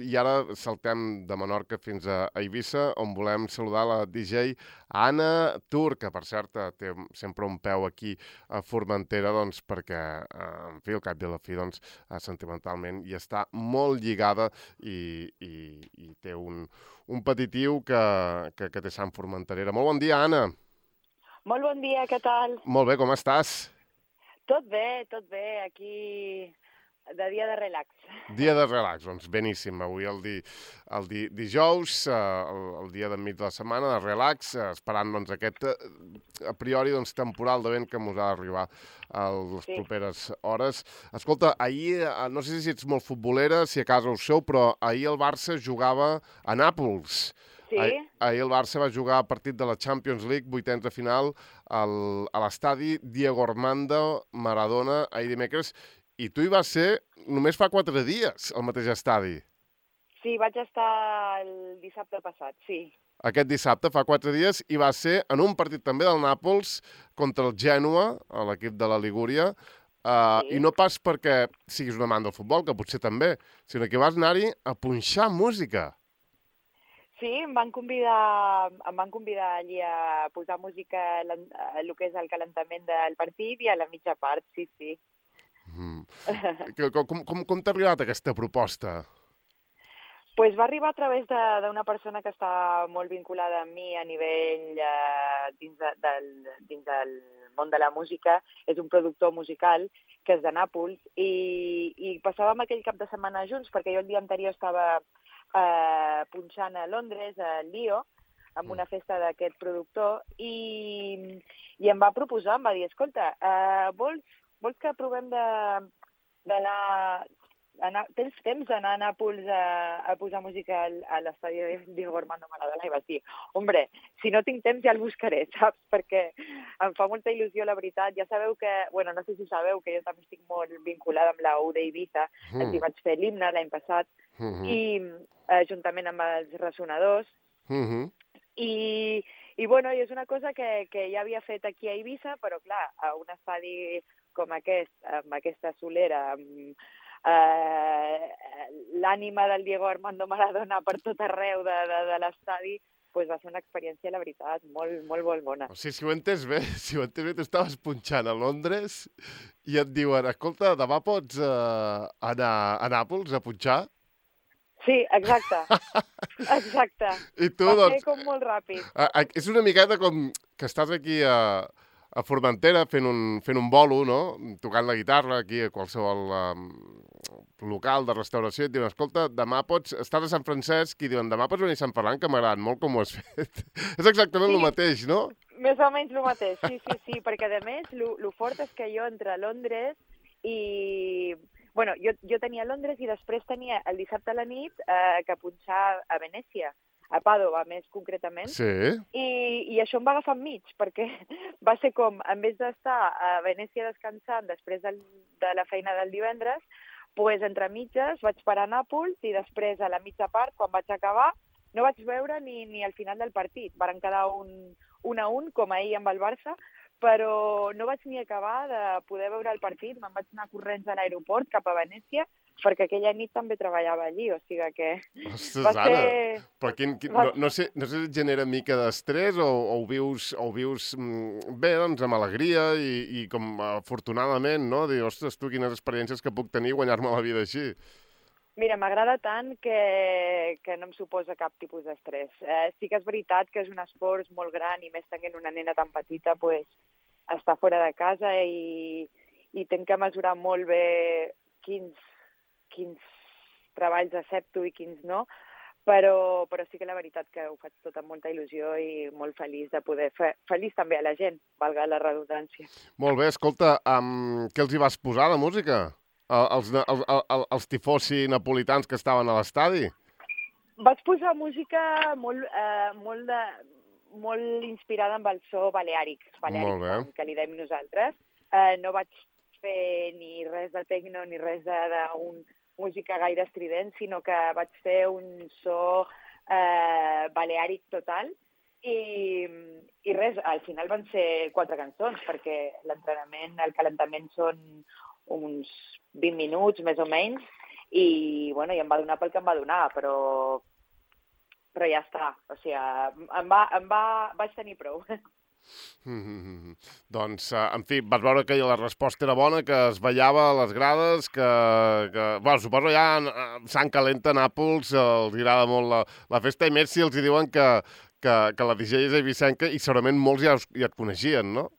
i ara saltem de Menorca fins a Eivissa, on volem saludar la DJ Anna Tur, que per cert té sempre un peu aquí a Formentera, doncs, perquè, eh, en fi, al cap i a la fi, doncs, sentimentalment hi està molt lligada i, i, i té un, un petitiu que, que, que té Sant Formenterera. Molt bon dia, Anna. Molt bon dia, què tal? Molt bé, com estàs? Tot bé, tot bé, aquí de dia de relax. Dia de relax, doncs beníssim. Avui el, di, el di, dijous, eh, el, el dia d'enmig de la setmana, de relax, eh, esperant doncs, aquest, eh, a priori, doncs, temporal de vent que ens ha d'arribar a les sí. properes hores. Escolta, ahir, no sé si ets molt futbolera, si a casa ho sou, però ahir el Barça jugava a Nàpols. Sí. Ahir, ahir el Barça va jugar a partit de la Champions League, vuitens de final, al, a l'estadi Diego Armando Maradona, ahir dimecres, i tu hi vas ser només fa quatre dies, al mateix estadi. Sí, vaig estar el dissabte passat, sí. Aquest dissabte, fa quatre dies, i va ser en un partit també del Nàpols contra el Gènua, l'equip de la Ligúria, Uh, sí. I no pas perquè siguis una amant del futbol, que potser també, sinó que vas anar-hi a punxar música. Sí, em van convidar, em van convidar allí a posar música el que és el calentament del partit i a la mitja part, sí, sí. Mm. com com, com t'ha arribat aquesta proposta? Pues va arribar a través d'una persona que està molt vinculada amb mi a nivell eh, dins, de, del, dins del món de la música. És un productor musical que és de Nàpols i, i passàvem aquell cap de setmana junts perquè jo el dia anterior estava eh, punxant a Londres, a Lio, amb mm. una festa d'aquest productor, i, i em va proposar, em va dir, escolta, eh, vols, vols que provem d'anar anar, tens temps d'anar a Nàpols a, a posar música al, a l'estadi de Diego Armando Maradona i vas dir, hombre, si no tinc temps ja el buscaré, saps? Perquè em fa molta il·lusió, la veritat. Ja sabeu que, bueno, no sé si sabeu que jo també estic molt vinculada amb la U d'Eivissa, mm. els hi vaig fer l'himne l'any passat, mm -hmm. i eh, juntament amb els ressonadors, mm -hmm. i, i bueno, i és una cosa que, que ja havia fet aquí a Eivissa, però clar, a un estadi com aquest, amb aquesta solera, amb, eh, l'ànima del Diego Armando Maradona per tot arreu de, de, de l'estadi, pues va ser una experiència, la veritat, molt, molt, molt bona. O sigui, si ho entes bé, si ho entes bé, tu estaves punxant a Londres i et diuen, escolta, demà pots uh, anar a Nàpols a punxar? Sí, exacte. Exacte. I tu, va doncs... com molt ràpid. A, a, és una miqueta com que estàs aquí a, a Formentera fent un, fent un bolo, no? Tocant la guitarra aquí a qualsevol um, local de restauració i et diuen, escolta, demà pots... Estàs a Sant Francesc i diuen, demà pots venir a Sant Ferran, que m'agrada molt com ho has fet. és exactament sí, el mateix, no? Més o menys el mateix, sí, sí, sí, perquè a més, el fort és que jo entre Londres i... Bueno, jo, jo tenia Londres i després tenia el dissabte a la nit eh, que punxar a Venècia a Pàdova més concretament, sí. i, i això em va agafar enmig, perquè va ser com, en vez d'estar a Venècia descansant després del, de la feina del divendres, pues, entre mitges vaig parar a Nàpols i després a la mitja part, quan vaig acabar, no vaig veure ni, ni al final del partit. Varen quedar un, un a un, com ahir amb el Barça, però no vaig ni acabar de poder veure el partit. Me'n vaig anar corrents a l'aeroport cap a Venècia perquè aquella nit també treballava allí, o sigui que... Ostres, va ser... Anna, però quin, quin, va... no, no, sé, no sé si et genera mica d'estrès o, o, ho vius, o ho vius mm, bé, doncs, amb alegria i, i com afortunadament, no? Dir, ostres, tu, quines experiències que puc tenir guanyar-me la vida així. Mira, m'agrada tant que, que no em suposa cap tipus d'estrès. Eh, sí que és veritat que és un esforç molt gran i més tenint una nena tan petita, pues, estar fora de casa i, i tenc que mesurar molt bé quins quins treballs accepto i quins no, però, però sí que la veritat que ho faig tot amb molta il·lusió i molt feliç de poder fer, feliç també a la gent, valga la redundància. Molt bé, escolta, um, què els hi vas posar de música? Els, els, els, els tifosi napolitans que estaven a l'estadi? Vaig posar música molt, eh, molt, de, molt inspirada amb el so baleàric, baleàric que li dèiem nosaltres. Eh, no vaig fer ni res de tecno ni res d'un música gaire estrident, sinó que vaig fer un so eh, baleàric total. I, i res, al final van ser quatre cançons, perquè l'entrenament, el calentament són uns 20 minuts, més o menys, i, bueno, i em va donar pel que em va donar, però, però ja està. O sigui, em va, em va, vaig tenir prou. Mm -hmm. Doncs, uh, en fi, vas veure que la resposta era bona, que es ballava a les grades, que... que bueno, suposo ja a Sant Calenta, a Nàpols, els agrada molt la, la festa, i més si els diuen que, que, que la DJ és eivissenca i segurament molts ja, ja et coneixien, no?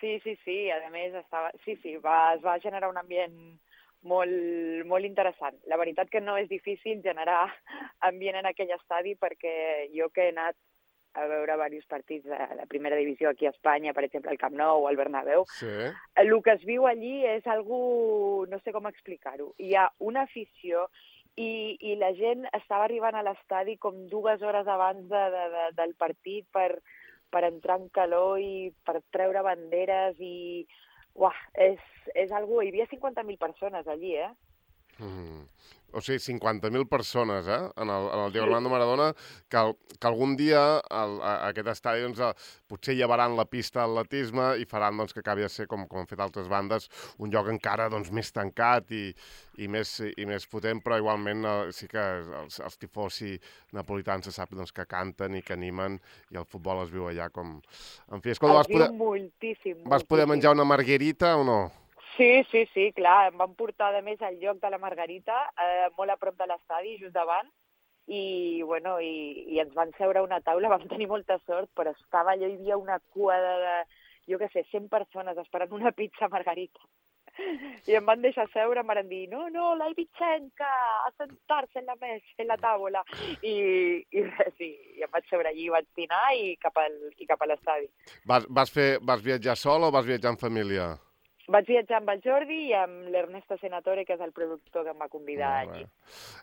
Sí, sí, sí, a més estava... Sí, sí, va, es va generar un ambient molt, molt interessant. La veritat que no és difícil generar ambient en aquell estadi perquè jo que he anat a veure diversos partits de la primera divisió aquí a Espanya, per exemple, el Camp Nou o el Bernabéu, sí. el que es viu allí és algú, no sé com explicar-ho. Hi ha una afició i, i la gent estava arribant a l'estadi com dues hores abans de, de, de, del partit per, per entrar en calor i per treure banderes i... Uah, és, és algú... Hi havia 50.000 persones allí, eh? Mm. O sigui, 50.000 persones, eh? En el, en el Diego Armando Maradona, que, que algun dia el, a, aquest estadi doncs, a, potser llevaran la pista d'atletisme i faran doncs, que acabi de ser, com, com han fet altres bandes, un lloc encara doncs, més tancat i, i, més, i més potent, però igualment eh, sí que els, els tifosi napolitans se sap doncs, que canten i que animen i el futbol es viu allà com... En fi, escolta, vas poder, moltíssim, moltíssim. vas poder menjar una marguerita o no? Sí, sí, sí, clar, em van portar de més al lloc de la Margarita, eh, molt a prop de l'estadi, just davant, i, bueno, i, i ens van seure a una taula, vam tenir molta sort, però estava allò, hi havia una cua de, de jo què sé, 100 persones esperant una pizza Margarita. I em van deixar seure, em van dir, no, no, la Ivichenca, a sentar-se en la mesa, en la taula. I, i res, i, i em vaig seure allí, vaig dinar i cap al, i cap a l'estadi. Vas, vas, fer, vas viatjar sol o vas viatjar en família? Vaig viatjar amb el Jordi i amb l'Ernesto Senatore, que és el productor que em va convidar allí.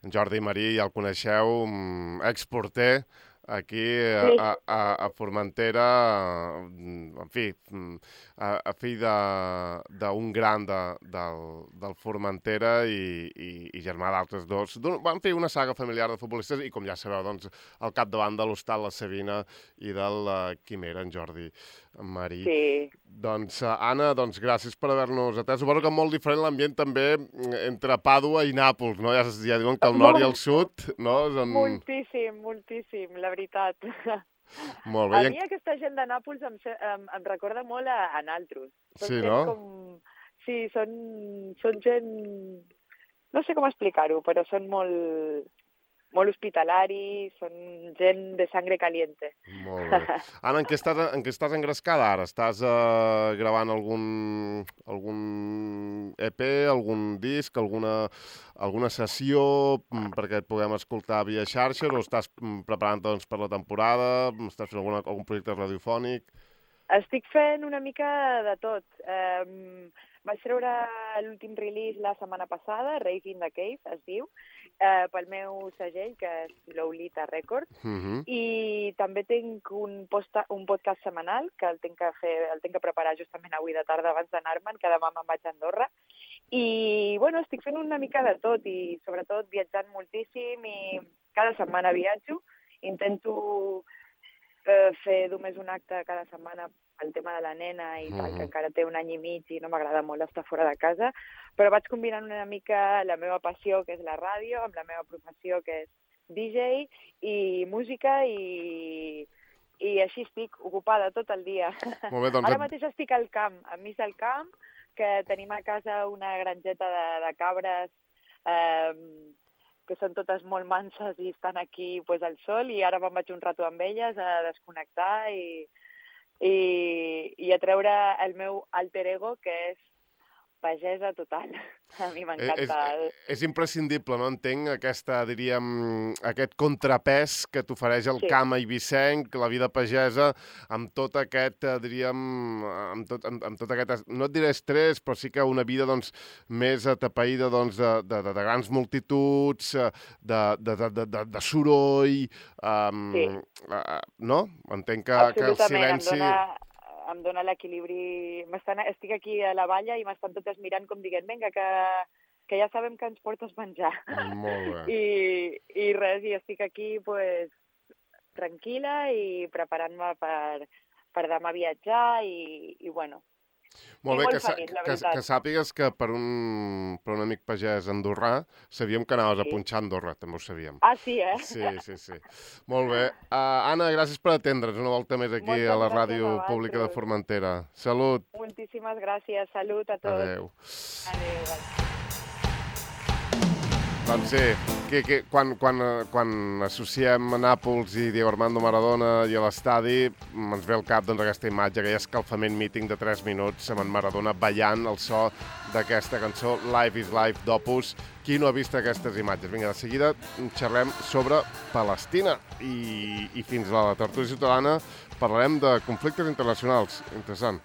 En Jordi Marí, ja el coneixeu, mm, exporter, aquí sí. a, a, a Formentera, mm, en fi, mm, a, a fill d'un gran de, del, del Formentera i, i, i germà d'altres dos. Van fer una saga familiar de futbolistes i, com ja sabeu, doncs, al capdavant de l'Hostal La Sabina i del uh, Quimera, en Jordi Marí. Sí. Doncs, uh, Anna, doncs, gràcies per haver-nos atès. Suposo que molt diferent l'ambient també mm, entre Pàdua i Nàpols, no? Ja, ja diuen que el nord i el sud, no? Són... Moltíssim, moltíssim, la veritat. Molt bé. A mi aquesta gent de Nàpols em, em, em recorda molt a, a naltros. Són sí, no? Com... Sí, són, són gent... No sé com explicar-ho, però són molt molt hospitalari, són gent de sangre caliente. Molt bé. Anna, en què estàs, en què estàs engrescada ara? Estàs uh, gravant algun, algun EP, algun disc, alguna, alguna sessió mm, perquè et puguem escoltar via xarxes o estàs mm, preparant doncs, per la temporada? Estàs fent alguna, algun projecte radiofònic? Estic fent una mica de tot. Um, vaig treure l'últim release la setmana passada, Rave in the Cave, es diu, eh, pel meu segell, que és Lolita Records, uh mhm. -huh. i també tinc un, posta, un podcast setmanal que el tinc que, fer, el tinc que preparar justament avui de tarda abans d'anar-me'n, que demà me'n vaig a Andorra. I, bueno, estic fent una mica de tot i, sobretot, viatjant moltíssim i cada setmana viatjo. Intento eh, fer només un acte cada setmana pel tema de la nena i tal, que encara té un any i mig i no m'agrada molt estar fora de casa, però vaig combinant una mica la meva passió, que és la ràdio, amb la meva professió, que és DJ, i música, i, i així estic ocupada tot el dia. Molt bé, doncs... Ara mateix estic al camp, enmig del camp, que tenim a casa una grangeta de, de cabres eh, que són totes molt manses i estan aquí pues, al sol i ara me'n vaig un rato amb elles a desconnectar i, i, i a treure el meu alter ego, que és pagesa total. A mi m'encanta. És, és imprescindible, no? Entenc aquesta, diríem, aquest contrapès que t'ofereix el sí. camp eivissenc, la vida pagesa, amb tot aquest, eh, diríem, amb tot, amb, amb tot aquest, no et diré estrès, però sí que una vida, doncs, més atapeïda, doncs, de, de, de, de grans multituds, eh, de, de, de, de, de soroll, um, sí. uh, no? Entenc que, que el silenci... Em dona, em dona l'equilibri... Estic aquí a la valla i m'estan totes mirant com dient, vinga, que, que ja sabem que ens portes menjar. Molt bé. I, I res, i estic aquí, pues, tranquil·la i preparant-me per, per demà viatjar i, i bueno, Molt bé, molt que, feliç, que, que sàpigues que per un, per un amic pagès andorrà sabíem que anaves a Sí. punxar a Andorra, també ho sabíem. Ah, sí, eh? Sí, sí, sí. Molt bé. Uh, Anna, gràcies per atendre's una volta més aquí Moltes a la ràdio a pública de. Formentera. Salut. Moltíssimes gràcies. Salut a tots. Adéu. Adéu. Doncs sí, que, que, quan, quan, quan associem a Nàpols i Diego Armando Maradona i a l'estadi, mm, ens ve al cap doncs, aquesta imatge, aquell escalfament míting de 3 minuts amb en Maradona ballant el so d'aquesta cançó Life is Life d'Opus. Qui no ha vist aquestes imatges? Vinga, de seguida xerrem sobre Palestina i, i fins a la tertúlia ciutadana parlarem de conflictes internacionals. Interessant.